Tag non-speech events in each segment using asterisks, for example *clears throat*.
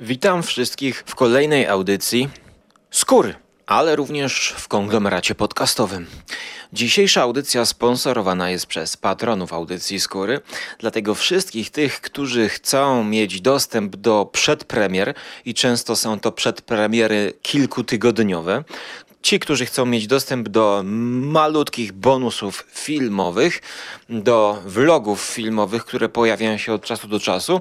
Witam wszystkich w kolejnej audycji Skóry, ale również w konglomeracie podcastowym. Dzisiejsza audycja sponsorowana jest przez patronów audycji Skóry, dlatego wszystkich tych, którzy chcą mieć dostęp do przedpremier i często są to przedpremiery kilkutygodniowe, Ci, którzy chcą mieć dostęp do malutkich bonusów filmowych, do vlogów filmowych, które pojawiają się od czasu do czasu,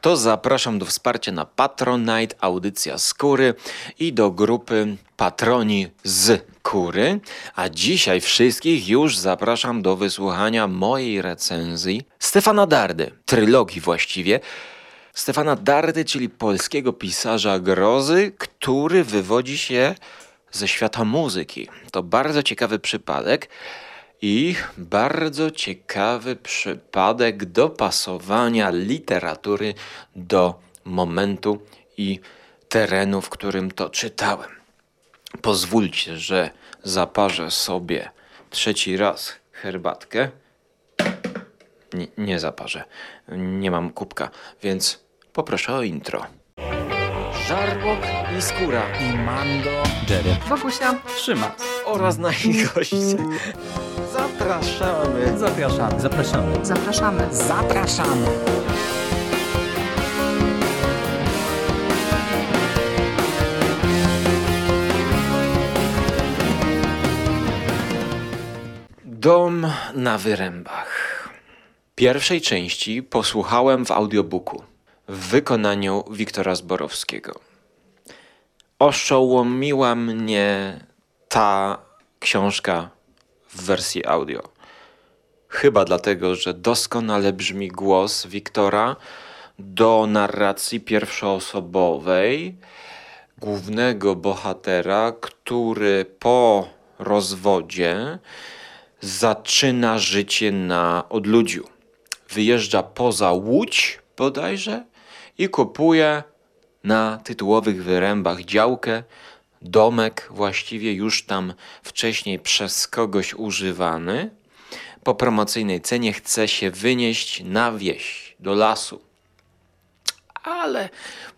to zapraszam do wsparcia na Patronite Audycja Skóry i do grupy Patroni z Kury. A dzisiaj wszystkich już zapraszam do wysłuchania mojej recenzji Stefana Dardy, trylogii właściwie. Stefana Dardy, czyli polskiego pisarza grozy, który wywodzi się ze świata muzyki. To bardzo ciekawy przypadek i bardzo ciekawy przypadek dopasowania literatury do momentu i terenu, w którym to czytałem. Pozwólcie, że zaparzę sobie trzeci raz herbatkę. Nie, nie zaparzę, nie mam kubka, więc poproszę o intro. Żarłok i skóra i Mando, Jerry, Wokusia. Trzyma. oraz nasi goście. Zapraszamy. Zapraszamy. zapraszamy. Zapraszamy. Zapraszamy. Dom na wyrębach. Pierwszej części posłuchałem w audiobooku w wykonaniu Wiktora Zborowskiego. Oszołomiła mnie ta książka w wersji audio. Chyba dlatego, że doskonale brzmi głos Wiktora do narracji pierwszoosobowej głównego bohatera, który po rozwodzie zaczyna życie na odludziu. Wyjeżdża poza Łódź bodajże i kupuje na tytułowych wyrębach działkę, domek właściwie już tam wcześniej przez kogoś używany. Po promocyjnej cenie chce się wynieść na wieś, do lasu. Ale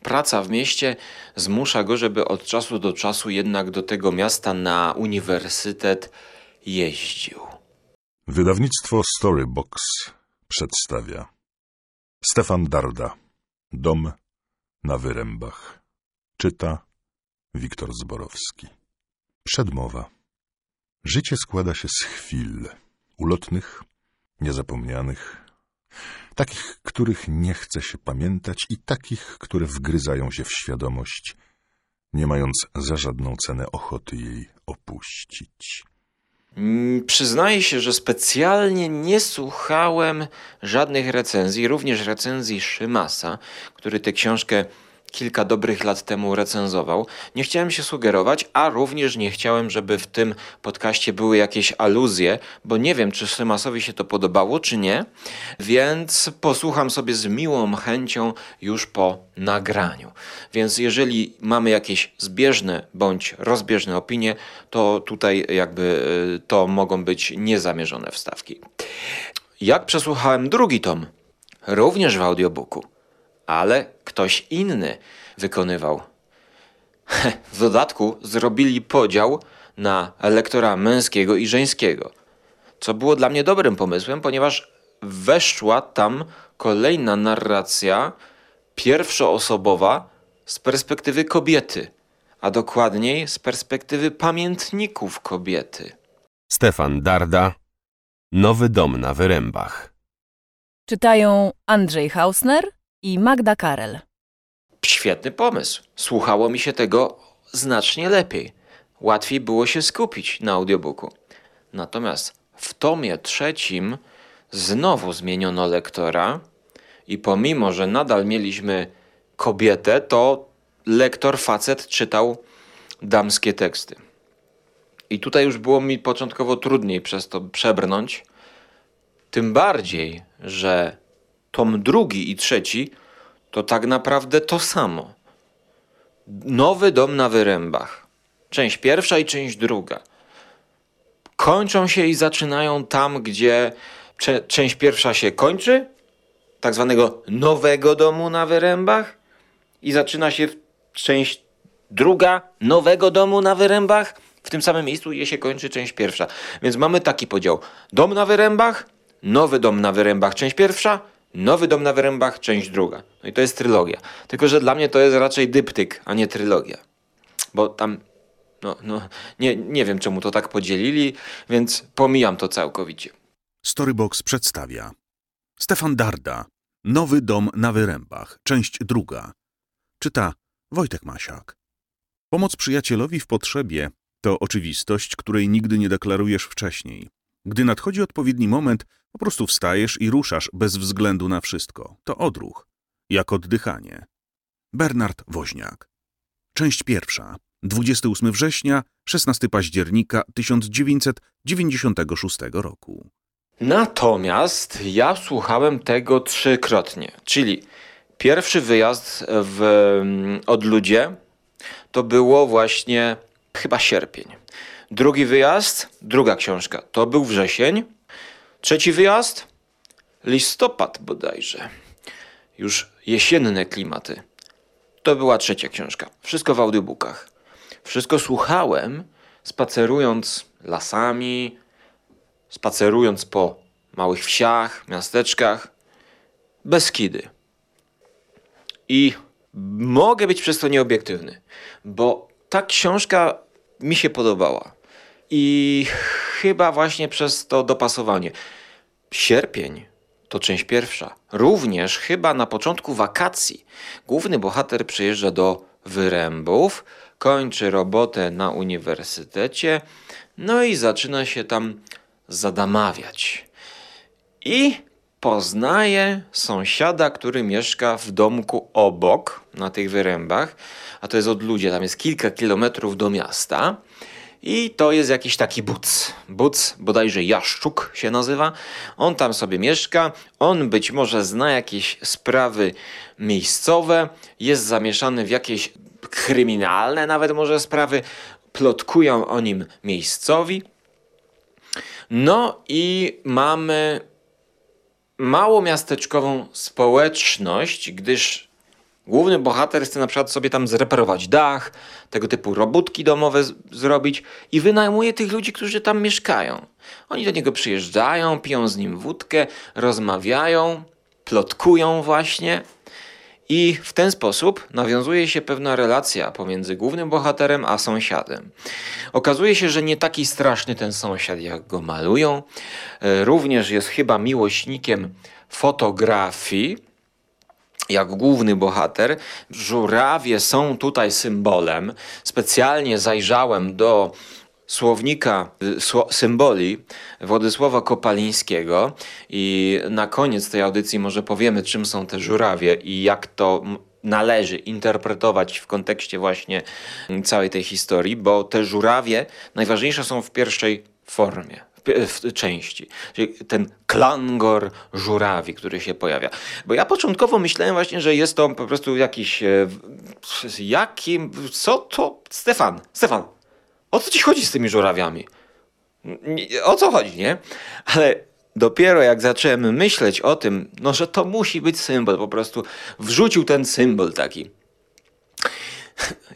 praca w mieście zmusza go, żeby od czasu do czasu jednak do tego miasta na uniwersytet jeździł. Wydawnictwo Storybox przedstawia Stefan Darda Dom na Wyrębach. Czyta Wiktor Zborowski. Przedmowa. Życie składa się z chwil ulotnych, niezapomnianych, takich, których nie chce się pamiętać i takich, które wgryzają się w świadomość, nie mając za żadną cenę ochoty jej opuścić. Mm, Przyznaję się, że specjalnie nie słuchałem żadnych recenzji, również recenzji Szymasa, który tę książkę kilka dobrych lat temu recenzował. Nie chciałem się sugerować, a również nie chciałem, żeby w tym podcaście były jakieś aluzje, bo nie wiem, czy Szymasowi się to podobało, czy nie, więc posłucham sobie z miłą chęcią już po nagraniu. Więc jeżeli mamy jakieś zbieżne bądź rozbieżne opinie, to tutaj jakby y, to mogą być niezamierzone wstawki. Jak przesłuchałem drugi tom, również w audiobooku, ale ktoś inny wykonywał. *laughs* W dodatku zrobili podział na lektora męskiego i żeńskiego, co było dla mnie dobrym pomysłem, ponieważ weszła tam kolejna narracja pierwszoosobowa z perspektywy kobiety, a dokładniej z perspektywy pamiętników kobiety. Stefan Darda Nowy dom na Wyrębach Czytają Andrzej Hausner i Magda Karel. Świetny pomysł. Słuchało mi się tego znacznie lepiej. Łatwiej było się skupić na audiobooku. Natomiast w tomie trzecim znowu zmieniono lektora i pomimo, że nadal mieliśmy kobietę, to lektor facet czytał damskie teksty. I tutaj już było mi początkowo trudniej przez to przebrnąć. Tym bardziej, że tom drugi i trzeci to tak naprawdę to samo. Nowy dom na wyrębach. Część pierwsza i część druga. Kończą się i zaczynają tam, gdzie cze- część pierwsza się kończy, tak zwanego nowego domu na wyrębach, i zaczyna się część druga nowego domu na Wyrębach. W tym samym miejscu je się kończy część pierwsza. Więc mamy taki podział. Dom na Wyrębach, nowy dom na Wyrębach, część pierwsza, nowy dom na Wyrębach, część druga. No i to jest trylogia. Tylko, że dla mnie to jest raczej dyptyk, a nie trylogia. Bo tam, no, no nie, nie wiem czemu to tak podzielili, więc pomijam to całkowicie. Storybox przedstawia Stefan Darda Nowy dom na Wyrębach, część druga. Czyta Wojtek Masiak. Pomoc przyjacielowi w potrzebie to oczywistość, której nigdy nie deklarujesz wcześniej. Gdy nadchodzi odpowiedni moment, po prostu wstajesz i ruszasz bez względu na wszystko. To odruch, jak oddychanie. Bernard Woźniak. Część pierwsza. 28 września, 16 października 1996 roku. Natomiast ja słuchałem tego trzykrotnie. Czyli pierwszy wyjazd w mm, Odludzie to było właśnie chyba sierpień. Drugi wyjazd, druga książka, to był wrzesień. Trzeci wyjazd, listopad bodajże. Już jesienne klimaty. To była trzecia książka. Wszystko w audiobookach. Wszystko słuchałem, spacerując lasami, spacerując po małych wsiach, miasteczkach, Beskidy. I mogę być przez to nieobiektywny, bo ta książka mi się podobała. I chyba właśnie przez to dopasowanie. Sierpień to część pierwsza. Również chyba na początku wakacji główny bohater przyjeżdża do Wyrębów, kończy robotę na uniwersytecie, no i zaczyna się tam zadamawiać. I poznaje sąsiada, który mieszka w domku obok, na tych wyrębach, a to jest od ludzi, tam jest kilka kilometrów do miasta. I to jest jakiś taki buc. Buc, bodajże Jaszczuk się nazywa. On tam sobie mieszka. On być może zna jakieś sprawy miejscowe. Jest zamieszany w jakieś kryminalne nawet może sprawy. Plotkują o nim miejscowi. No i mamy mało miasteczkową społeczność, gdyż główny bohater chce na przykład sobie tam zreperować dach, tego typu robótki domowe zrobić i wynajmuje tych ludzi, którzy tam mieszkają. Oni do niego przyjeżdżają, piją z nim wódkę, rozmawiają, plotkują właśnie. I w ten sposób nawiązuje się pewna relacja pomiędzy głównym bohaterem a sąsiadem. Okazuje się, że nie taki straszny ten sąsiad, jak go malują. E, Również jest chyba miłośnikiem fotografii, jak główny bohater. Żurawie są tutaj symbolem. Specjalnie zajrzałem do słownika y, symboli Władysława Kopalińskiego i na koniec tej audycji może powiemy, czym są te żurawie i jak to należy interpretować w kontekście właśnie całej tej historii, bo te żurawie najważniejsze są w pierwszej formie w części. Czyli ten klangor żurawi, który się pojawia. Bo ja początkowo myślałem właśnie, że jest to po prostu jakiś. e, Jakim. Co to. Stefan, Stefan, o co ci chodzi z tymi żurawiami? O co chodzi, nie? Ale dopiero jak zacząłem myśleć o tym, no że to musi być symbol, po prostu wrzucił ten symbol taki.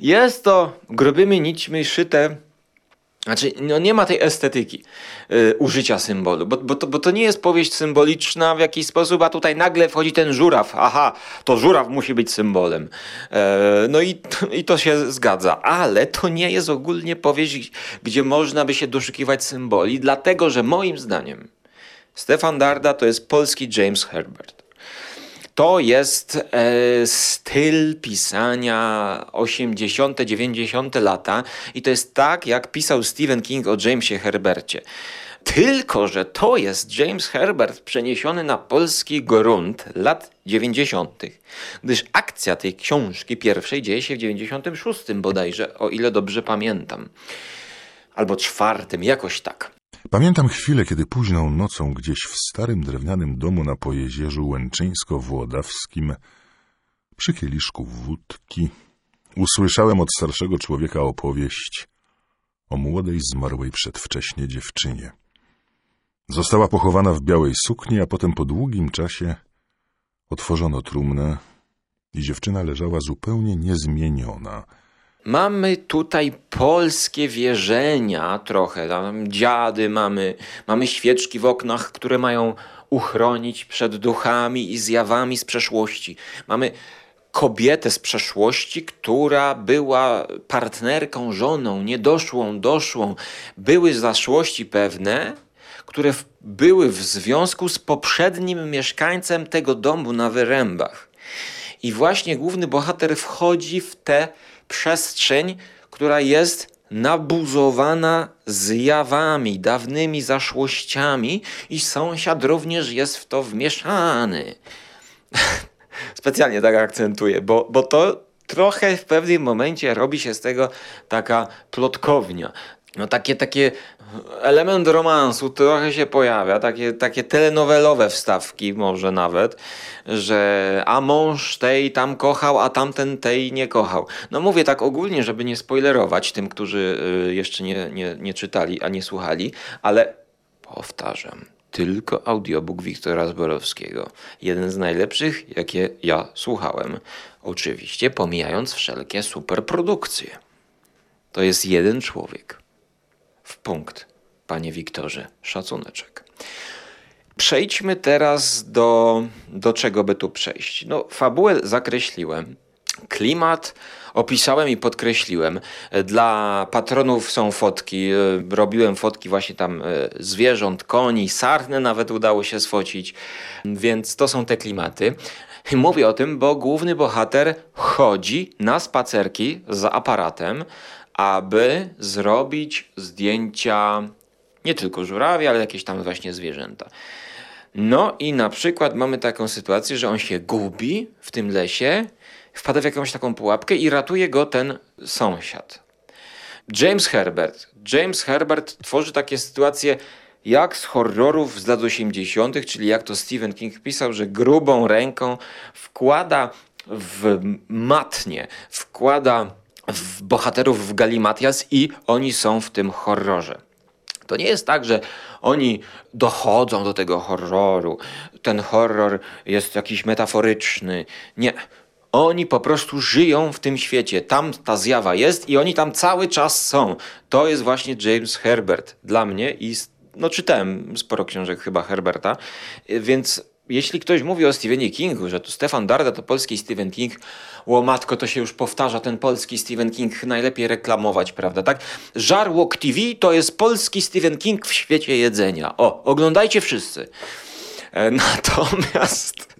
Jest to grubymi nićmi szyte znaczy, no nie ma tej estetyki y, użycia symbolu, bo, bo, to, bo to nie jest powieść symboliczna w jakiś sposób, a tutaj nagle wchodzi ten żuraw. Aha, to żuraw musi być symbolem. E, no i, i to się zgadza, ale to nie jest ogólnie powieść, gdzie można by się doszukiwać symboli, dlatego że moim zdaniem Stefan Darda to jest polski James Herbert. To jest e, styl pisania 80., 90. lata i to jest tak, jak pisał Stephen King o Jamesie Herbercie. Tylko, że to jest James Herbert przeniesiony na polski grunt lat 90., gdyż akcja tej książki pierwszej dzieje się w 96 bodajże, o ile dobrze pamiętam. Albo czwartym, jakoś tak. Pamiętam chwilę, kiedy późną nocą gdzieś w starym drewnianym domu na Pojezierzu Łęczyńsko-Włodawskim przy kieliszku wódki usłyszałem od starszego człowieka opowieść o młodej zmarłej przedwcześnie dziewczynie. Została pochowana w białej sukni, a potem po długim czasie otworzono trumnę i dziewczyna leżała zupełnie niezmieniona. Mamy tutaj polskie wierzenia trochę. Tam dziady mamy, mamy świeczki w oknach, które mają uchronić przed duchami i zjawami z przeszłości. Mamy kobietę z przeszłości, która była partnerką, żoną, niedoszłą, doszłą. Były zaszłości pewne, które w, były w związku z poprzednim mieszkańcem tego domu na Wyrębach. I właśnie główny bohater wchodzi w tę przestrzeń, która jest nabuzowana zjawami, dawnymi zaszłościami, i sąsiad również jest w to wmieszany. *laughs* Specjalnie tak akcentuję, bo, bo to trochę w pewnym momencie robi się z tego taka plotkownia. No takie, takie element romansu trochę się pojawia, takie, takie telenowelowe wstawki może nawet, że a mąż tej tam kochał, a tamten tej nie kochał. No mówię tak ogólnie, żeby nie spoilerować tym, którzy y, jeszcze nie, nie, nie czytali, a nie słuchali, ale powtarzam, tylko audiobook Wiktora Zborowskiego. Jeden z najlepszych, jakie ja słuchałem. Oczywiście pomijając wszelkie superprodukcje. To jest jeden człowiek. W punkt, panie Wiktorze. Szacuneczek. Przejdźmy teraz do, do czego by tu przejść. No, fabułę zakreśliłem. Klimat opisałem i podkreśliłem. Dla patronów są fotki. Robiłem fotki właśnie tam e, zwierząt, koni, sarny nawet udało się sfocić. Więc to są te klimaty. Mówię o tym, bo główny bohater chodzi na spacerki z aparatem, aby zrobić zdjęcia nie tylko żurawie, ale jakieś tam właśnie zwierzęta. No i na przykład mamy taką sytuację, że on się gubi w tym lesie, wpada w jakąś taką pułapkę i ratuje go ten sąsiad. James Herbert. James Herbert tworzy takie sytuacje jak z horrorów z lat 80., czyli jak to Stephen King pisał, że grubą ręką wkłada w matnie, wkłada w bohaterów w galimatias i oni są w tym horrorze. To nie jest tak, że oni dochodzą do tego horroru. Ten horror jest jakiś metaforyczny. Nie. Oni po prostu żyją w tym świecie. Tam ta zjawa jest i oni tam cały czas są. To jest właśnie James Herbert dla mnie i no czytałem sporo książek chyba Herberta, więc jeśli ktoś mówi o Stephenie Kingu, że to Stefan Darda to polski Stephen King, łomatko to się już powtarza, ten polski Stephen King najlepiej reklamować, prawda, tak? Żarłok TV to jest polski Stephen King w świecie jedzenia. O, oglądajcie wszyscy. E, *laughs* natomiast...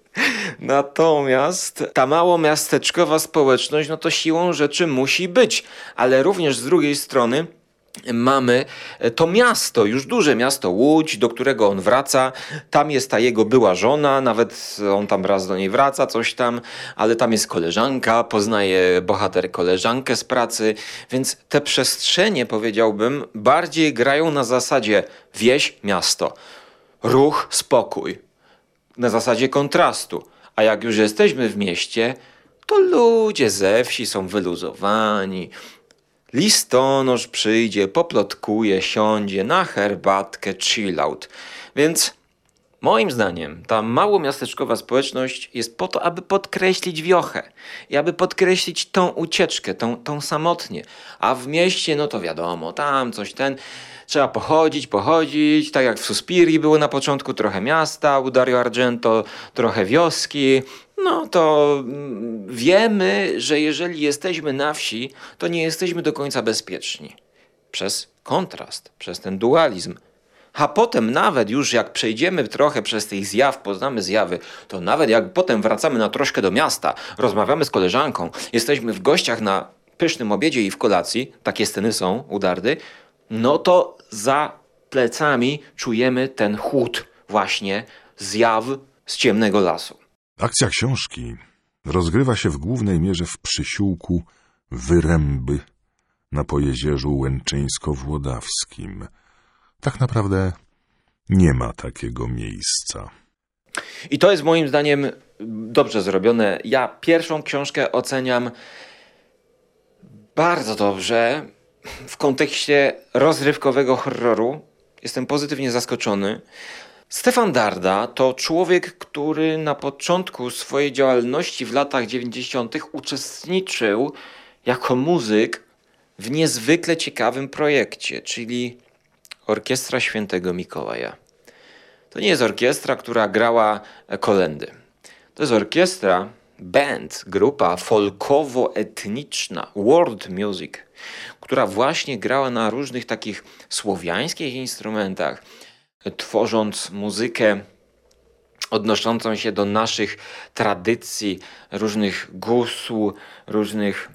Natomiast ta mało miasteczkowa społeczność, no to siłą rzeczy musi być, ale również z drugiej strony mamy to miasto, już duże miasto Łódź, do którego on wraca. Tam jest ta jego była żona, nawet on tam raz do niej wraca, coś tam, ale tam jest koleżanka, poznaje bohater koleżankę z pracy, więc te przestrzenie, powiedziałbym, bardziej grają na zasadzie wieś, miasto, ruch, spokój, na zasadzie kontrastu. A jak już jesteśmy w mieście, to ludzie ze wsi są wyluzowani, Listonosz przyjdzie, poplotkuje, siądzie na herbatkę, chill out. Więc moim zdaniem ta małomiasteczkowa społeczność jest po to, aby podkreślić wiochę i aby podkreślić tą ucieczkę, tą, tą samotnie. A w mieście, no to wiadomo, tam coś ten trzeba pochodzić, pochodzić, tak jak w Suspirii było na początku, trochę miasta u Dario Argento, trochę wioski, no to mm, wiemy, że jeżeli jesteśmy na wsi, to nie jesteśmy do końca bezpieczni. Przez kontrast, przez ten dualizm. A potem nawet już jak przejdziemy trochę przez tych zjaw, poznamy zjawy, to nawet jak potem wracamy na troszkę do miasta, rozmawiamy z koleżanką, jesteśmy w gościach na pysznym obiedzie i w kolacji, takie sceny są u Dardy, no to za plecami czujemy ten chłód właśnie zjaw z ciemnego lasu. Akcja książki rozgrywa się w głównej mierze w przysiółku Wyręby na Pojezierzu Łęczyńsko-Włodawskim. Tak naprawdę nie ma takiego miejsca. I to jest moim zdaniem dobrze zrobione. Ja pierwszą książkę oceniam bardzo dobrze w kontekście rozrywkowego horroru. Jestem pozytywnie zaskoczony. Stefan Darda to człowiek, który na początku swojej działalności w latach 90. uczestniczył jako muzyk w niezwykle ciekawym projekcie, czyli Orkiestra Świętego Mikołaja. To nie jest orkiestra, która grała kolendy. To jest orkiestra, band, grupa folkowo-etniczna, world music, która właśnie grała na różnych takich słowiańskich instrumentach, tworząc muzykę odnoszącą się do naszych tradycji, różnych gusł, różnych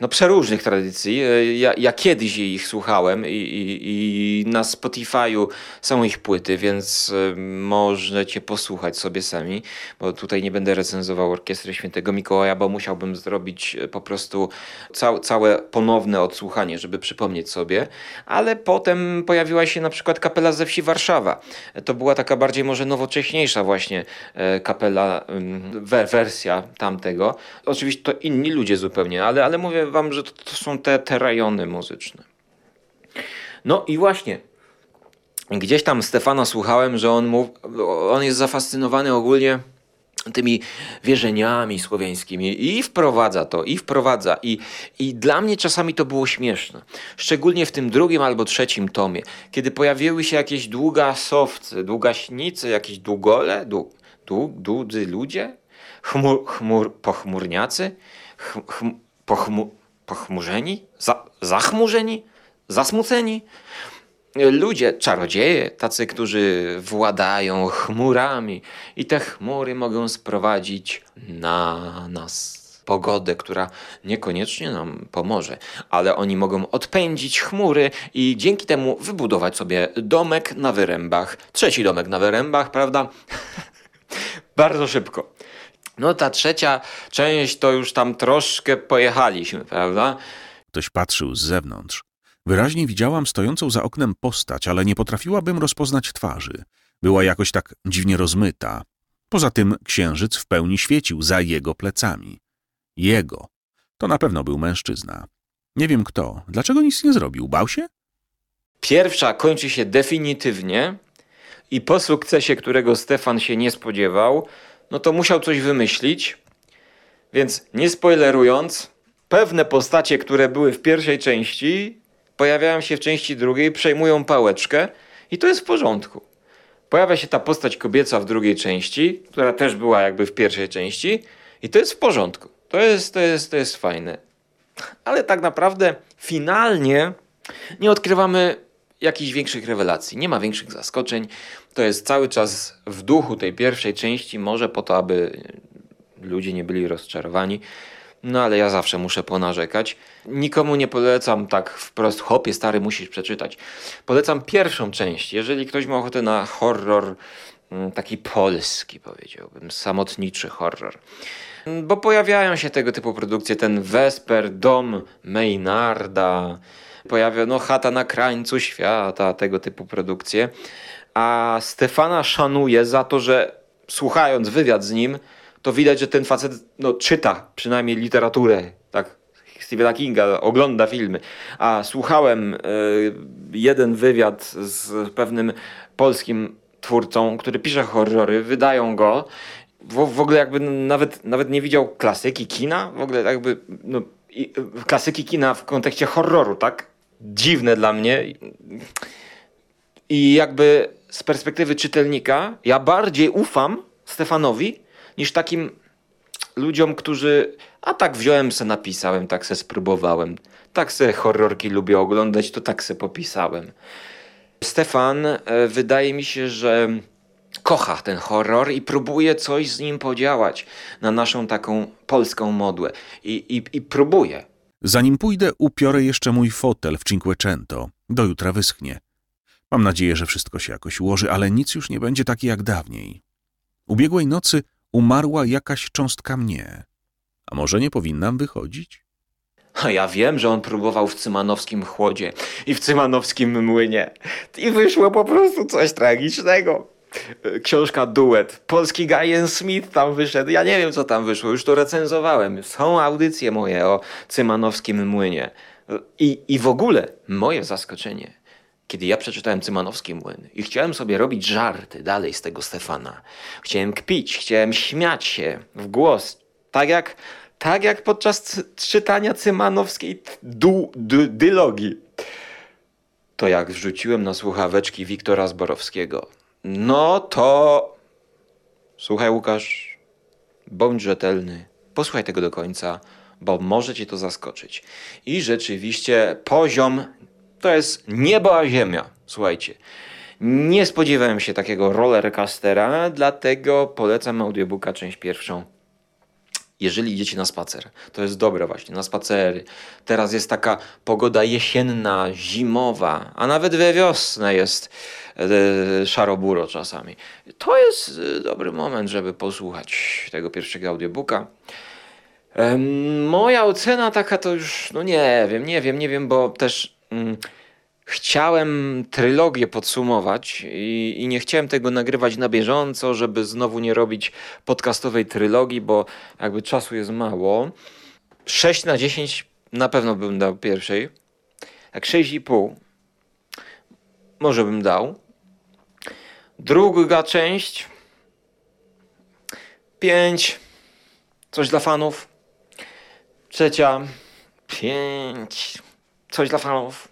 no przeróżnych tradycji. E, ja, ja, kiedyś ich słuchałem i, i, i, na Spotify'u są ich płyty, więc e, możecie posłuchać sobie sami, bo tutaj nie będę recenzował Orkiestry Świętego Mikołaja, bo musiałbym zrobić e, po prostu cał, całe ponowne odsłuchanie, żeby przypomnieć sobie, ale potem pojawiła się na przykład kapela ze wsi Warszawa. To była taka bardziej może nowocześniejsza właśnie kapela, wersja tamtego. Oczywiście to inni ludzie zupełnie, ale ale mówię wam, że to, to są te, te muzyczne. No i właśnie, gdzieś tam Stefana słuchałem, że on, mów, on jest zafascynowany ogólnie tymi wierzeniami słowiańskimi i wprowadza to, i wprowadza. I, I dla mnie czasami to było śmieszne. Szczególnie w tym drugim albo trzecim tomie, kiedy pojawiły się jakieś długasowcy, długaśnicy, jakieś długole, dług, dług, dłudzy ludzie, chmur, chmur, pochmurniacy, chm, chm, pochmu pochmurzeni, za zachmurzeni, zasmuceni. Ludzie, czarodzieje, tacy, którzy władają chmurami, i te chmury mogą sprowadzić na nas pogodę, która niekoniecznie nam pomoże, ale oni mogą odpędzić chmury i dzięki temu wybudować sobie domek na wyrębach. Trzeci domek na wyrębach, prawda? *laughs* Bardzo szybko. No ta trzecia część to już tam troszkę pojechaliśmy, prawda? Ktoś patrzył z zewnątrz. Wyraźnie widziałam stojącą za oknem postać, ale nie potrafiłabym rozpoznać twarzy. Była jakoś tak dziwnie rozmyta. Poza tym księżyc w pełni świecił za jego plecami. Jego. To na pewno był mężczyzna. Nie wiem kto. Dlaczego nic nie zrobił? Bał się? Pierwsza kończy się definitywnie i po sukcesie, którego Stefan się nie spodziewał, no to musiał coś wymyślić. Więc nie spoilerując, pewne postacie, które były w pierwszej części, pojawiają się w części drugiej, przejmują pałeczkę i to jest w porządku. Pojawia się ta postać kobieca w drugiej części, która też była jakby w pierwszej części i to jest w porządku. To jest, to jest, to jest fajne. Ale tak naprawdę finalnie nie odkrywamy jakichś większych rewelacji, nie ma większych zaskoczeń. To jest cały czas w duchu tej pierwszej części, może po to, aby ludzie nie byli rozczarowani. No ale ja zawsze muszę ponarzekać. Nikomu nie polecam tak wprost, hopie stary, musisz przeczytać. Polecam pierwszą część. Jeżeli ktoś ma ochotę na horror, mm, taki polski powiedziałbym, samotniczy horror. Bo pojawiają się tego typu produkcje, ten Vesper, Dom Maynarda, pojawia no chata na krańcu świata, tego typu produkcje. A Stefana szanuje za to, że słuchając wywiad z nim, to widać, że ten facet no, czyta przynajmniej literaturę, tak? Stephena Kinga, ogląda filmy. A słuchałem y, jeden wywiad z pewnym polskim twórcą, który pisze horrory, wydają go. W, w ogóle jakby nawet, nawet nie widział klasyki kina, w ogóle jakby no, i, klasyki kina w kontekście horroru, tak? Dziwne dla mnie. I jakby z perspektywy czytelnika, ja bardziej ufam Stefanowi niż takim ludziom, którzy. A tak wziąłem se, napisałem, tak se spróbowałem. Tak se horrorki lubię oglądać, to tak se popisałem. Stefan, e, wydaje mi się, że kocha ten horror i próbuje coś z nim podziałać na naszą taką polską modłę. I, i, i próbuje. Zanim pójdę, upiorę jeszcze mój fotel w Cinquecento. Do jutra wyschnie. Mam nadzieję, że wszystko się jakoś ułoży, ale nic już nie będzie takie jak dawniej. Ubiegłej nocy umarła jakaś cząstka mnie. A może nie powinnam wychodzić? A ja wiem, że on próbował w cymanowskim chłodzie i w cymanowskim młynie. I wyszło po prostu coś tragicznego. Książka Duet. Polski Guyan Smith tam wyszedł. Ja nie wiem, co tam wyszło. Już to recenzowałem. Są audycje moje o cymanowskim młynie. I, I w ogóle moje zaskoczenie kiedy ja przeczytałem Cymanowski Młyn i chciałem sobie robić żarty dalej z tego Stefana, chciałem kpić, chciałem śmiać się w głos, tak jak, tak jak podczas czytania cymanowskiej du, dylogii, to jak wrzuciłem na słuchaweczki Wiktora Zborowskiego, no to słuchaj Łukasz, bądź rzetelny, posłuchaj tego do końca, bo może cię to zaskoczyć. I rzeczywiście poziom to jest niebo a ziemia. Słuchajcie. Nie spodziewałem się takiego rollercoastera, dlatego polecam audiobooka część pierwszą. Jeżeli idziecie na spacer, to jest dobre właśnie, na spacery. Teraz jest taka pogoda jesienna, zimowa, a nawet we wiosnę jest szaroburo czasami. To jest e, dobry moment, żeby posłuchać tego pierwszego audiobooka. Moja ocena taka to już, no nie wiem, nie wiem, nie wiem, bo też mm, chciałem trylogię podsumować i, i nie chciałem tego nagrywać na bieżąco, żeby znowu nie robić podcastowej trylogii, bo jakby czasu jest mało. 6 na 10 na pewno bym dał pierwszej. Jak 6,5 może bym dał. Druga część. 5 coś dla fanów. Trzecia, pięć, coś dla fanów.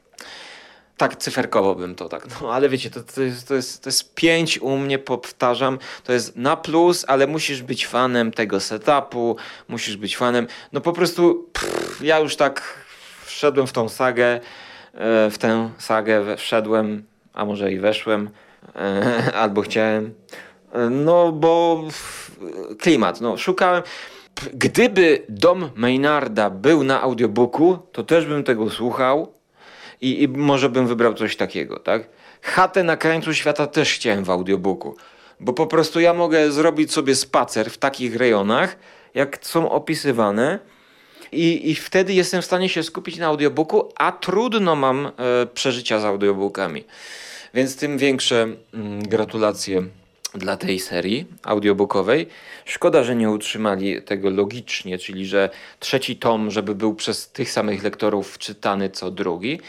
Tak cyferkowo bym to tak, no ale wiecie, to, to, jest, to, jest, to jest pięć u mnie, powtarzam, to jest na plus, ale musisz być fanem tego setupu, musisz być fanem, no po prostu pff, ja już tak wszedłem w tą sagę, e, w tę sagę wszedłem, a może i weszłem, *laughs* albo chciałem, E, no bo klimat, no szukałem, Gdyby dom Maynarda był na audiobooku, to też bym tego słuchał i, i może bym wybrał coś takiego, tak? Chatę na krańcu świata też chciałem w audiobooku, bo po prostu ja mogę zrobić sobie spacer w takich rejonach, jak są opisywane i, i wtedy jestem w stanie się skupić na audiobooku, a trudno mam e, przeżycia z audiobookami. Więc tym większe mm, gratulacje dla tej serii audiobookowej. Szkoda, że nie utrzymali tego logicznie, czyli że trzeci tom, żeby był przez tych samych lektorów czytany co drugi,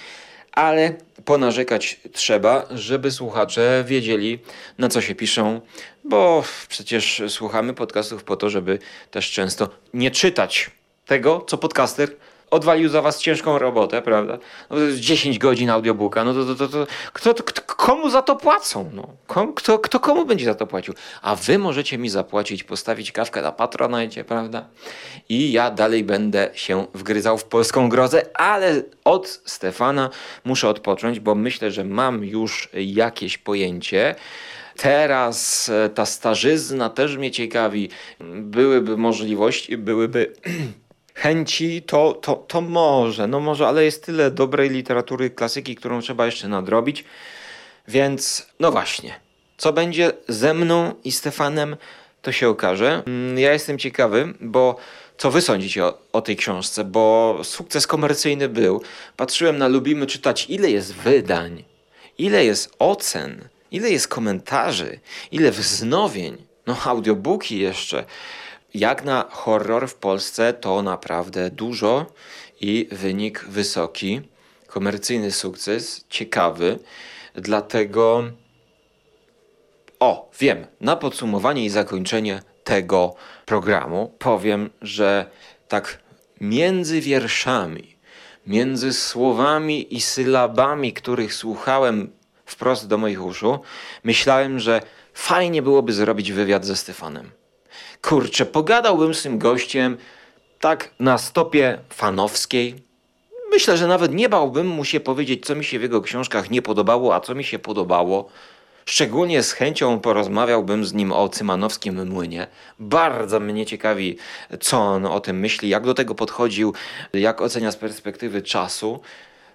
ale ponarzekać trzeba, żeby słuchacze wiedzieli, na co się piszą, bo przecież słuchamy podcastów po to, żeby też często nie czytać tego, co podcaster odwalił za was ciężką robotę, prawda? No to jest 10 godzin audiobooka, no to, to, to, to kto, kto, komu za to płacą? No? Kom, kto, kto komu będzie za to płacił? A wy możecie mi zapłacić, postawić kawkę na Patronite, prawda? I ja dalej będę się wgryzał w polską grozę, ale od Stefana muszę odpocząć, bo myślę, że mam już jakieś pojęcie. Teraz e, ta starzyzna też mnie ciekawi. Byłyby możliwości, byłyby *clears throat* chęci, to, to, to może, no może, ale jest tyle dobrej literatury klasyki, którą trzeba jeszcze nadrobić. Więc, no właśnie, co będzie ze mną i Stefanem, to się okaże. Mm, Ja jestem ciekawy, bo co wy sądzicie o, o tej książce, bo sukces komercyjny był. Patrzyłem na Lubimy Czytać, ile jest wydań, ile jest ocen, ile jest komentarzy, ile wznowień, no audiobooki jeszcze. Jak na horror w Polsce to naprawdę dużo i wynik wysoki, komercyjny sukces, ciekawy, dlatego o, wiem, na podsumowanie i zakończenie tego programu powiem, że tak między wierszami, między słowami i sylabami, których słuchałem wprost do moich uszu, myślałem, że fajnie byłoby zrobić wywiad ze Stefanem. Kurczę, pogadałbym z tym gościem tak na stopie fanowskiej. Myślę, że nawet nie bałbym mu się powiedzieć, co mi się w jego książkach nie podobało, a co mi się podobało. Szczególnie z chęcią porozmawiałbym z nim o Cymanowskim Młynie. Bardzo mnie ciekawi, co on o tym myśli, jak do tego podchodził, jak ocenia z perspektywy czasu.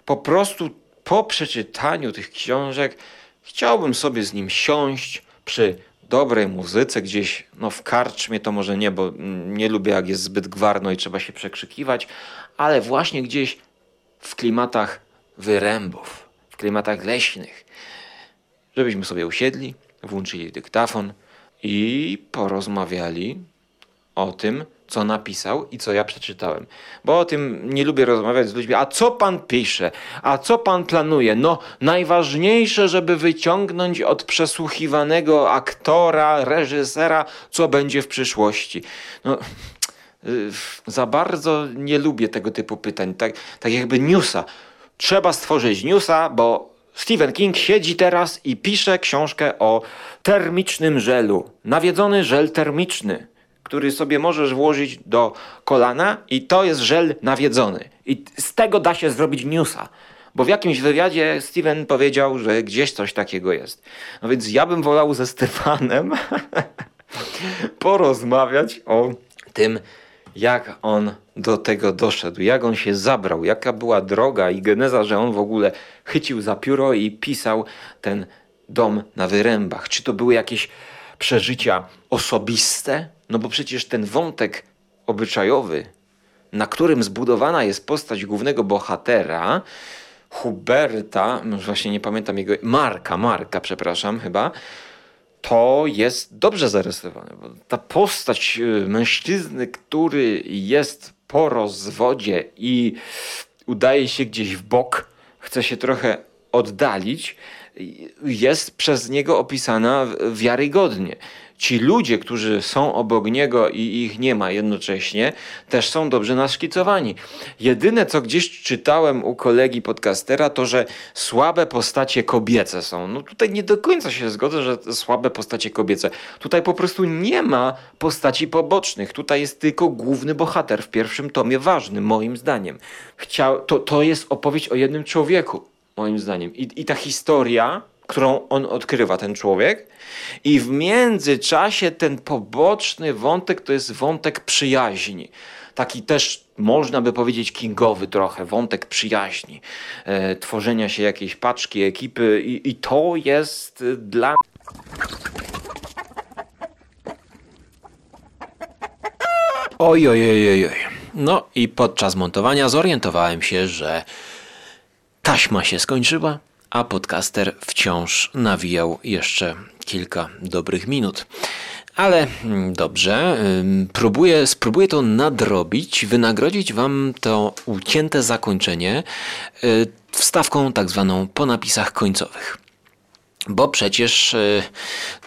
Po prostu po przeczytaniu tych książek chciałbym sobie z nim siąść przy dobrej muzyce gdzieś, no w karczmie to może nie, bo nie lubię jak jest zbyt gwarno i trzeba się przekrzykiwać, ale właśnie gdzieś w klimatach wyrębów, w klimatach leśnych, żebyśmy sobie usiedli, włączyli dyktafon i porozmawiali o tym, co napisał i co ja przeczytałem. Bo o tym nie lubię rozmawiać z ludźmi. A co pan pisze? A co pan planuje? No, najważniejsze, żeby wyciągnąć od przesłuchiwanego aktora, reżysera, co będzie w przyszłości. No, y, za bardzo nie lubię tego typu pytań. Tak, tak jakby newsa. Trzeba stworzyć newsa, bo Stephen King siedzi teraz i pisze książkę o termicznym żelu. Nawiedzony żel termiczny, który sobie możesz włożyć do kolana i to jest żel nawiedzony. I z tego da się zrobić newsa. Bo w jakimś wywiadzie Steven powiedział, że gdzieś coś takiego jest. No więc ja bym wolał ze Stefanem *laughs* porozmawiać o tym, jak on do tego doszedł, jak on się zabrał, jaka była droga i geneza, że on w ogóle chycił za pióro i pisał ten dom na wyrębach. Czy to były jakieś przeżycia osobiste? No bo przecież ten wątek obyczajowy, na którym zbudowana jest postać głównego bohatera, Huberta, no właśnie nie pamiętam jego, Marka, Marka, przepraszam, chyba, to jest dobrze zarysowane. Ta postać y, mężczyzny, który jest po rozwodzie i udaje się gdzieś w bok, chce się trochę oddalić, jest przez niego opisana wiarygodnie ci ludzie, którzy są obok niego i ich nie ma jednocześnie, też są dobrze naszkicowani. Jedyne, co gdzieś czytałem u kolegi podcastera, to, że słabe postacie kobiece są. No tutaj nie do końca się zgodzę, że słabe postacie kobiece. Tutaj po prostu nie ma postaci pobocznych. Tutaj jest tylko główny bohater w pierwszym tomie ważny, moim zdaniem. Chciał, to, to jest opowieść o jednym człowieku, moim zdaniem. I, i ta historia którą on odkrywa, ten człowiek. I w międzyczasie ten poboczny wątek to jest wątek przyjaźni. Taki też można by powiedzieć kingowy trochę, wątek przyjaźni, e, tworzenia się jakiejś paczki, ekipy i, i to jest dla Oj, oj, oj, oj. No i podczas montowania zorientowałem się, że taśma się skończyła, a podcaster wciąż nawijał jeszcze kilka dobrych minut. Ale mm, dobrze, próbuję, spróbuję to nadrobić, wynagrodzić Wam to ucięte zakończenie y, wstawką tak zwaną po napisach końcowych. Bo przecież y,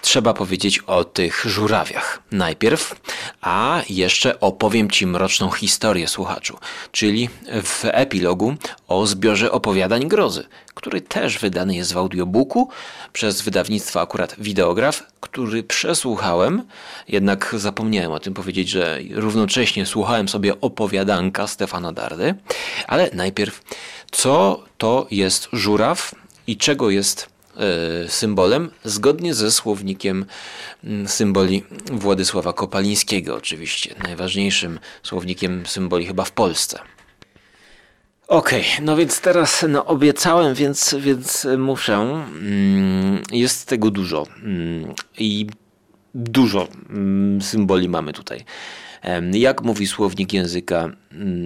trzeba powiedzieć o tych żurawiach najpierw, a jeszcze opowiem Ci mroczną historię słuchaczu, czyli w epilogu o zbiorze opowiadań grozy, który też wydany jest w audiobooku przez wydawnictwo akurat Wideograf, który przesłuchałem, jednak zapomniałem o tym powiedzieć, że równocześnie słuchałem sobie opowiadanka Stefana Dardy, ale najpierw co to jest żuraw i czego jest symbolem, zgodnie ze słownikiem mm, symboli Władysława Kopalińskiego, oczywiście, najważniejszym słownikiem symboli chyba w Polsce. Okej, okay, no więc teraz no, obiecałem, więc, więc muszę. Mm, jest tego dużo mm, i dużo symboli mamy tutaj. Jak mówi słownik języka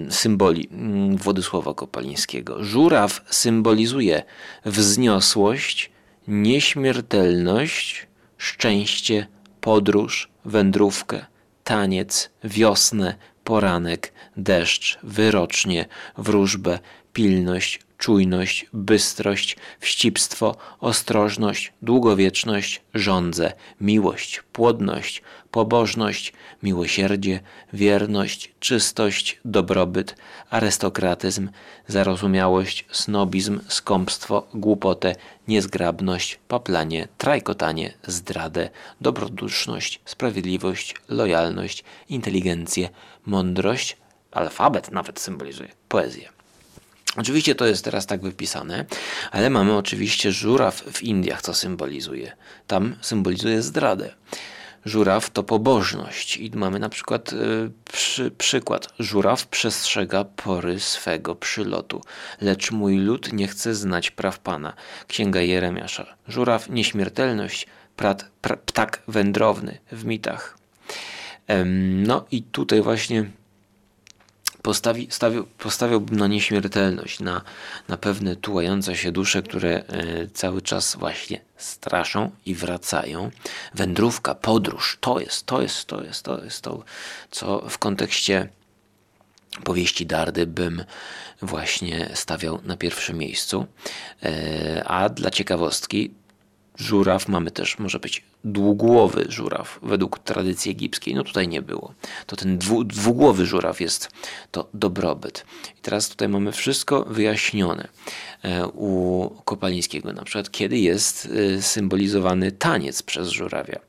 symboli Władysława Kopalińskiego? Żuraw symbolizuje wzniosłość, nieśmiertelność, szczęście, podróż, wędrówkę, taniec, wiosnę, poranek, deszcz, wyrocznie, wróżbę, pilność, czujność, bystrość, wścibstwo, ostrożność, długowieczność, żądzę, miłość, płodność, pobożność, miłosierdzie, wierność, czystość, dobrobyt, arystokratyzm, zarozumiałość, snobizm, skąpstwo, głupotę, niezgrabność, paplanie, trajkotanie, zdradę, dobroduszność, sprawiedliwość, lojalność, inteligencję, mądrość, alfabet nawet symbolizuje, poezję. Oczywiście to jest teraz tak wypisane, ale mamy oczywiście żuraw w Indiach, co symbolizuje. Tam symbolizuje zdradę. Żuraw to pobożność i mamy na przykład y, przy, przykład. Żuraw przestrzega pory swego przylotu, lecz mój lud nie chce znać praw Pana. Księga Jeremiasza. Żuraw nieśmiertelność, prat, pra, ptak wędrowny w mitach. No i tutaj właśnie Postawi, stawił, postawiłbym na nieśmiertelność, na, na pewne tułające się dusze, które e, cały czas właśnie straszą i wracają. Wędrówka, podróż, to jest, to jest, to jest, to jest to, co w kontekście powieści Dardy bym właśnie stawiał na pierwszym miejscu. E, a dla ciekawostki, żuraw mamy też, może być dwugłowy żuraw według tradycji egipskiej. No tutaj nie było. To ten dwu, dwugłowy żuraw jest to dobrobyt. I teraz tutaj mamy wszystko wyjaśnione e, u Kopalińskiego. Na przykład, kiedy jest e, symbolizowany taniec przez żurawia.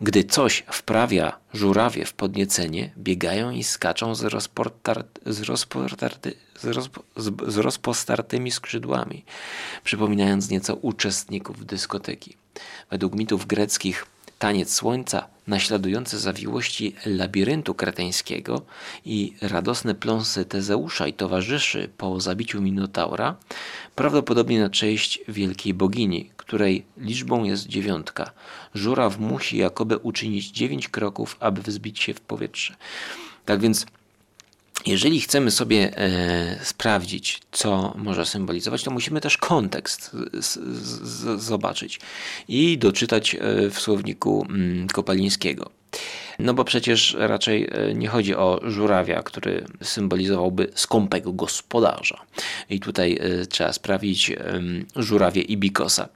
Gdy coś wprawia żurawie w podniecenie, biegają i skaczą z, rozportar, z, rozportarty, z, rozpo, z, z rozpostartymi skrzydłami, przypominając nieco uczestników dyskoteki. Według mitów greckich taniec słońca, naśladujący zawiłości labiryntu kreteńskiego i radosne pląsy Tezeusza i towarzyszy po zabiciu Minotaura, prawdopodobnie na cześć wielkiej bogini, której liczbą jest dziewiątka. Żuraw musi jakoby uczynić dziewięć kroków, aby wzbić się w powietrze. Tak więc jeżeli chcemy sobie e, sprawdzić, co może symbolizować, to musimy też kontekst z, z, zobaczyć i doczytać e, w słowniku mm, Kopalińskiego. No bo przecież raczej e, nie chodzi o żurawia, który symbolizowałby skąpego gospodarza. I tutaj e, trzeba sprawdzić żurawie i bikosa.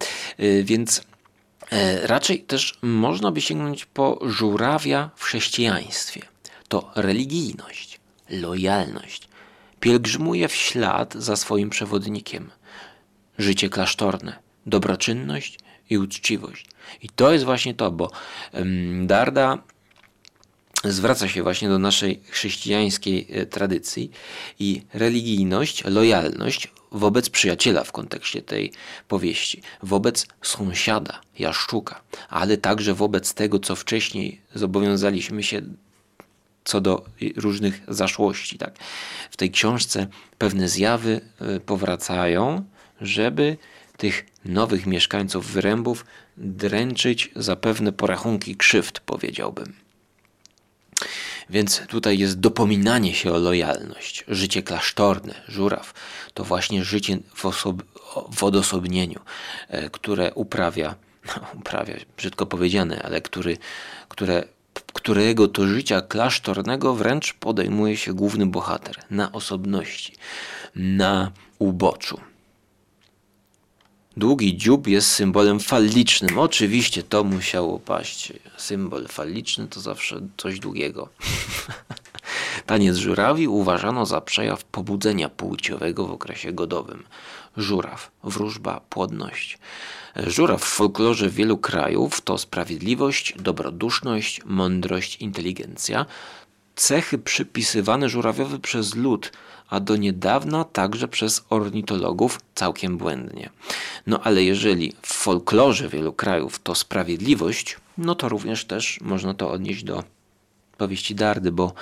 Więc raczej też można by sięgnąć po żurawia w chrześcijaństwie. To religijność lojalność. Pielgrzymuje w ślad za swoim przewodnikiem. Życie klasztorne, dobroczynność i uczciwość. I to jest właśnie to, bo Darda zwraca się właśnie do naszej chrześcijańskiej e, tradycji i religijność, lojalność wobec przyjaciela w kontekście tej powieści, wobec sąsiada, jaszczuka, ale także wobec tego, co wcześniej zobowiązaliśmy się co do różnych zaszłości. Tak. W tej książce pewne zjawy y, powracają, żeby tych nowych mieszkańców wyrębów dręczyć za pewne porachunki krzywd, powiedziałbym. Więc tutaj jest dopominanie się o lojalność. Życie klasztorne, żuraw, to właśnie życie w, w odosobnieniu, e, które uprawia, *laughs* uprawia, brzydko powiedziane, ale który, które którego to życia klasztornego wręcz podejmuje się główny bohater na osobności, na uboczu. Długi dziób jest symbolem fallicznym. Oczywiście to musiało paść. Symbol falliczny to zawsze coś długiego. *laughs* Taniec żurawi uważano za przejaw pobudzenia płciowego w okresie godowym. Żuraw, wróżba, płodność. Żuraw w folklorze wielu krajów to sprawiedliwość, dobroduszność, mądrość, inteligencja. Cechy przypisywane żurawiowi przez lud, a do niedawna także przez ornitologów całkiem błędnie. No ale jeżeli w folklorze wielu krajów to sprawiedliwość, no to również też można to odnieść do powieści Dardy, bo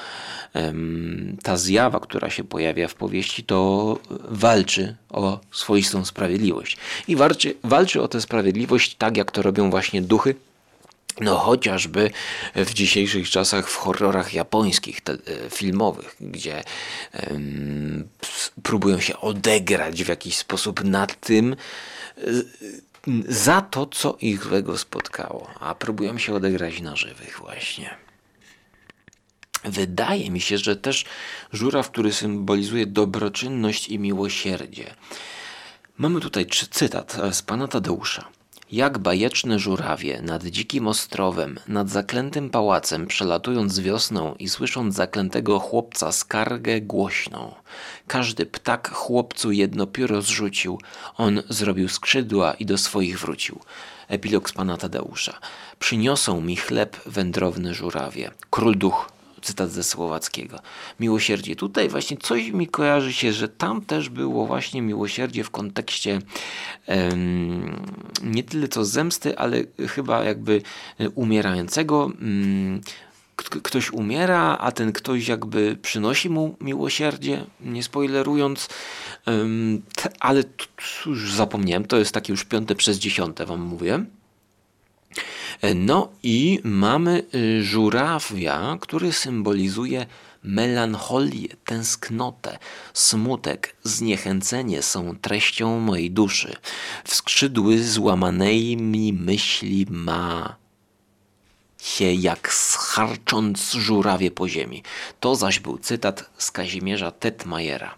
ta zjawa, która się pojawia w powieści, to walczy o swoistą sprawiedliwość. I walczy, walczy o tę sprawiedliwość tak, jak to robią właśnie duchy no chociażby w dzisiejszych czasach w horrorach japońskich, te, filmowych, gdzie um, próbują się odegrać w jakiś sposób nad tym, za to, co ich złego spotkało, a próbują się odegrać na żywych właśnie. Wydaje mi się, że też żuraw, który symbolizuje dobroczynność i miłosierdzie. Mamy tutaj cytat z pana Tadeusza. Jak bajeczne żurawie nad dzikim ostrowem, nad zaklętym pałacem, przelatując wiosną i słysząc zaklętego chłopca skargę głośną. Każdy ptak chłopcu jedno pióro zrzucił, on zrobił skrzydła i do swoich wrócił. Epilog z pana Tadeusza. Przyniosą mi chleb wędrowny żurawie. Król duch cytat ze słowackiego. Miłosierdzie. Tutaj właśnie coś mi kojarzy się, że tam też było właśnie miłosierdzie w kontekście um, nie tyle co zemsty, ale chyba jakby umierającego. Um, ktoś umiera, a ten ktoś jakby przynosi mu miłosierdzie, nie spoilerując, ale już zapomniałem, to jest takie już piąte przez dziesiąte wam mówię. No i mamy y, żurawia, który symbolizuje Melancholię, tęsknotę, smutek, zniechęcenie są treścią mojej duszy. W skrzydły złamanej mi myśli ma się jak scharcząc żurawie po ziemi. To zaś był cytat z Kazimierza Tetmajera.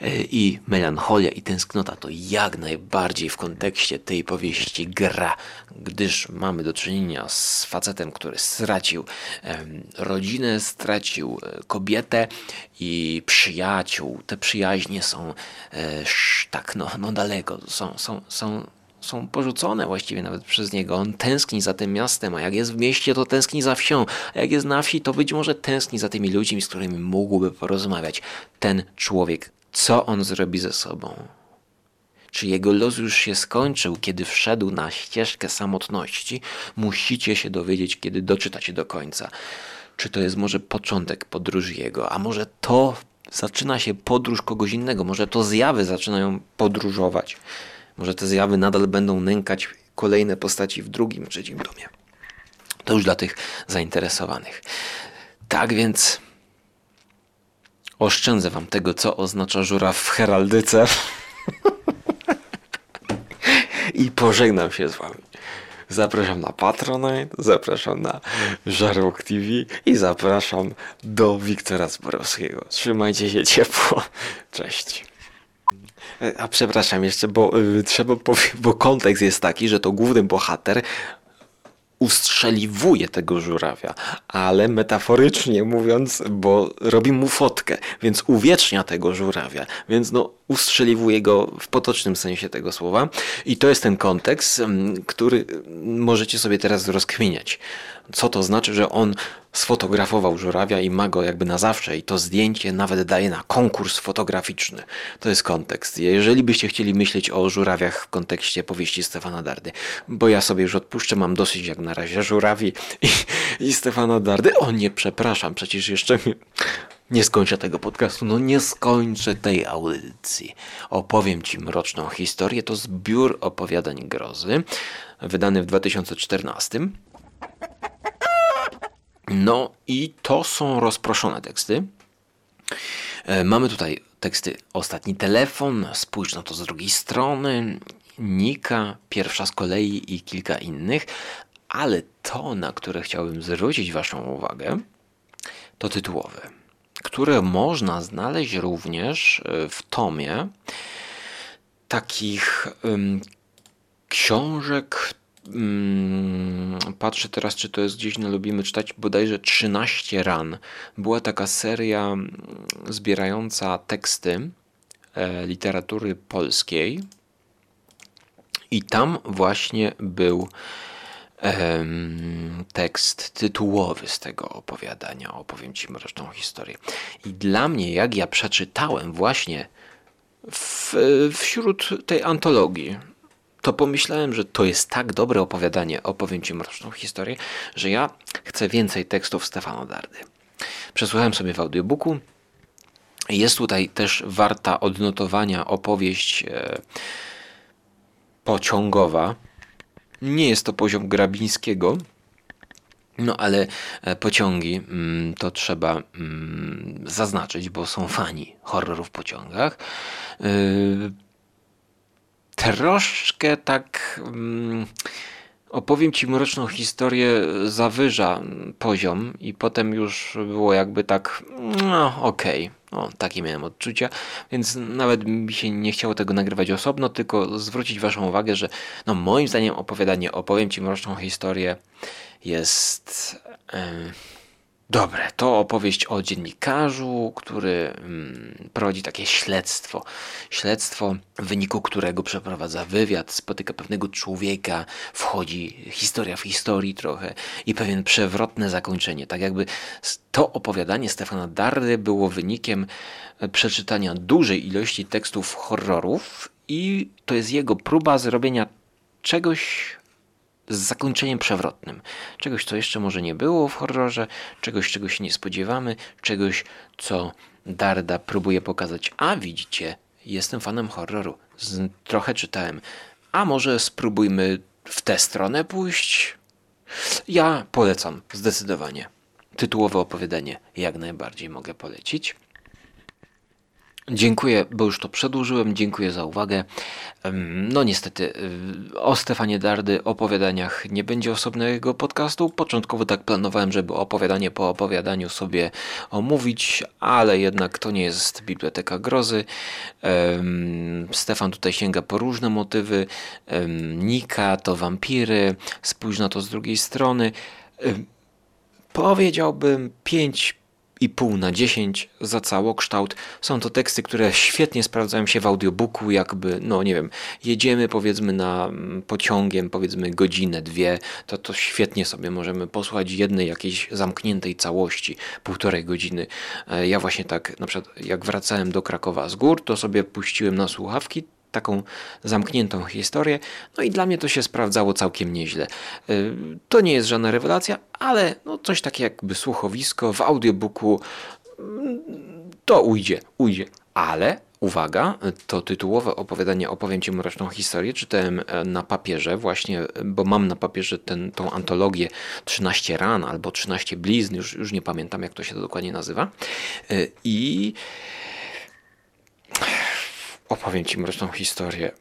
E, I melancholia i tęsknota to jak najbardziej w kontekście tej powieści gra, gdyż mamy do czynienia z facetem, który stracił rodzinę, stracił e, kobietę i przyjaciół. Te przyjaźnie są e, tak no, no daleko, są, są, są są porzucone właściwie nawet przez niego. On tęskni za tym miastem, a jak jest w mieście, to tęskni za wsią, a jak jest na wsi, to być może tęskni za tymi ludźmi, z którymi mógłby porozmawiać. Ten człowiek, co on zrobi ze sobą? Czy jego los już się skończył, kiedy wszedł na ścieżkę samotności? Musicie się dowiedzieć, kiedy doczytacie do końca. Czy to jest może początek podróży jego, a może to zaczyna się podróż kogoś innego, może to zjawy zaczynają podróżować. Może te zjawy nadal będą nękać kolejne postaci w drugim, trzecim tomie. To już dla tych zainteresowanych. Tak więc oszczędzę wam tego, co oznacza żuraw w heraldyce. I pożegnam się z wami. Zapraszam na Patronite, zapraszam na Żarłok TV i zapraszam do Wiktora Zborowskiego. Trzymajcie się ciepło. Cześć. E, A przepraszam jeszcze, bo y, trzeba powiedzieć, bo kontekst jest taki, że to główny bohater ustrzeliwuje tego żurawia, ale metaforycznie mówiąc, bo robi mu fotkę, więc uwiecznia tego żurawia, więc no ustrzeliwuje go w potocznym sensie tego słowa i to jest ten kontekst, mm, który możecie sobie teraz rozkminiać. Co to znaczy, że on sfotografował żurawia i ma go jakby na zawsze i to zdjęcie nawet daje na konkurs fotograficzny. To jest kontekst. Jeżeli byście chcieli myśleć o żurawiach w kontekście powieści Stefana Dardy, bo ja sobie już odpuszczę, mam dosyć jak na razie żurawi *laughs* i, i Stefana Dardy. O nie, przepraszam, przecież jeszcze mi... Nie skończę tego podcastu, no nie skończę tej audycji. Opowiem Ci mroczną historię. To zbiór opowiadań grozy, wydany w 2014. No i to są rozproszone teksty. E, Mamy tutaj teksty Ostatni telefon, spójrz na to z drugiej strony, Nika, pierwsza z kolei i kilka innych, ale to, na które chciałbym zwrócić Waszą uwagę, to tytułowe, które można znaleźć również e, w tomie takich ym, książek. Ym, patrzę teraz, czy to jest gdzieś na Lubimy Czytać, bodajże 13 ran. Była taka seria mm, zbierająca teksty e, literatury polskiej. I tam właśnie był tekst tytułowy z tego opowiadania. Opowiem Ci mroczną historię. I dla mnie, jak ja przeczytałem właśnie w, wśród tej antologii, to pomyślałem, że to jest tak dobre opowiadanie, opowiem Ci mroczną historię, że ja chcę więcej tekstów Stefana Dardy. Przesłuchałem sobie w audiobooku. Jest tutaj też warta odnotowania opowieść e, pociągowa. Nie jest to poziom Grabińskiego, no ale e, pociągi mm, to trzeba mm, zaznaczyć, bo są fani horrorów w pociągach. Yy, troszkę tak mm, opowiem ci mroczną historię zawyża poziom i potem już było jakby tak no okej, o, takie miałem odczucia, więc nawet mi się nie chciało tego nagrywać osobno, tylko zwrócić waszą uwagę, że no moim zdaniem opowiadanie opowiem ci mroczną historię jest em, Dobre, to opowieść o dziennikarzu, który mm, prowadzi takie śledztwo. Śledztwo, w wyniku którego przeprowadza wywiad, spotyka pewnego człowieka, wchodzi historia w historii trochę i pewien przewrotne zakończenie. Tak jakby to opowiadanie Stefana Dardy było wynikiem e, przeczytania dużej ilości tekstów horrorów i to jest jego próba zrobienia czegoś z zakończeniem przewrotnym. Czegoś, co jeszcze może nie było w horrorze, czegoś, czego się nie spodziewamy, czegoś, co Darda próbuje pokazać. A widzicie, jestem fanem horroru, z, trochę czytałem. A może spróbujmy w tę stronę pójść? Ja polecam, zdecydowanie. tytułowe opowiadanie jak najbardziej mogę polecić. Dziękuję, bo już to przedłużyłem. Dziękuję za uwagę. No niestety y, o Stefanie Dardy opowiadaniach nie będzie osobnego podcastu. Początkowo tak planowałem, żeby opowiadanie po opowiadaniu sobie omówić, ale jednak to nie jest Biblioteka Grozy. Stefan tutaj sięga po różne motywy. Nika to wampiry, spójrz na to z drugiej strony. Powiedziałbym 5 i pół na 10 za całokształt. Są to teksty, które świetnie sprawdzają się w audiobooku, jakby, no nie wiem, jedziemy powiedzmy na mm, pociągiem, powiedzmy godzinę, dwie, to to świetnie sobie możemy posłuchać jednej jakiejś zamkniętej całości, półtorej godziny. E, ja właśnie tak, na przykład jak wracałem do Krakowa z gór, to sobie puściłem na słuchawki taką zamkniętą historię. No i dla mnie to się sprawdzało całkiem nieźle. Y, To nie jest żadna rewelacja, ale no coś takie jakby słuchowisko w audiobooku mm, to ujdzie, ujdzie. Ale uwaga, to tytułowe opowiadanie Opowiem Ci mroczną historię czytałem e, na papierze właśnie, bo mam na papierze ten, tą antologię 13 ran albo 13 blizn, już, już nie pamiętam jak to się dokładnie nazywa. Y, I opowiem Ci mroczną historię.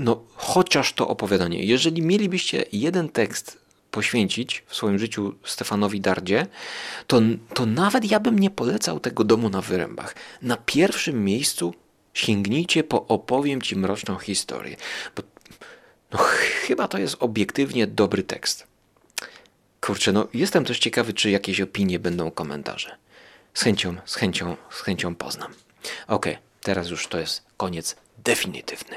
No, chociaż to opowiadanie. Jeżeli mielibyście jeden tekst poświęcić w swoim życiu Stefanowi Dardzie, to, to nawet ja bym nie polecał tego domu na wyrębach. Na pierwszym miejscu sięgnijcie po opowiem Ci mroczną historię. Bo no, chyba to jest obiektywnie dobry tekst. Kurczę, no jestem też ciekawy, czy jakieś opinie będą komentarze. Z chęcią, z chęcią, z chęcią poznam. Okej, teraz już to jest koniec definitywny.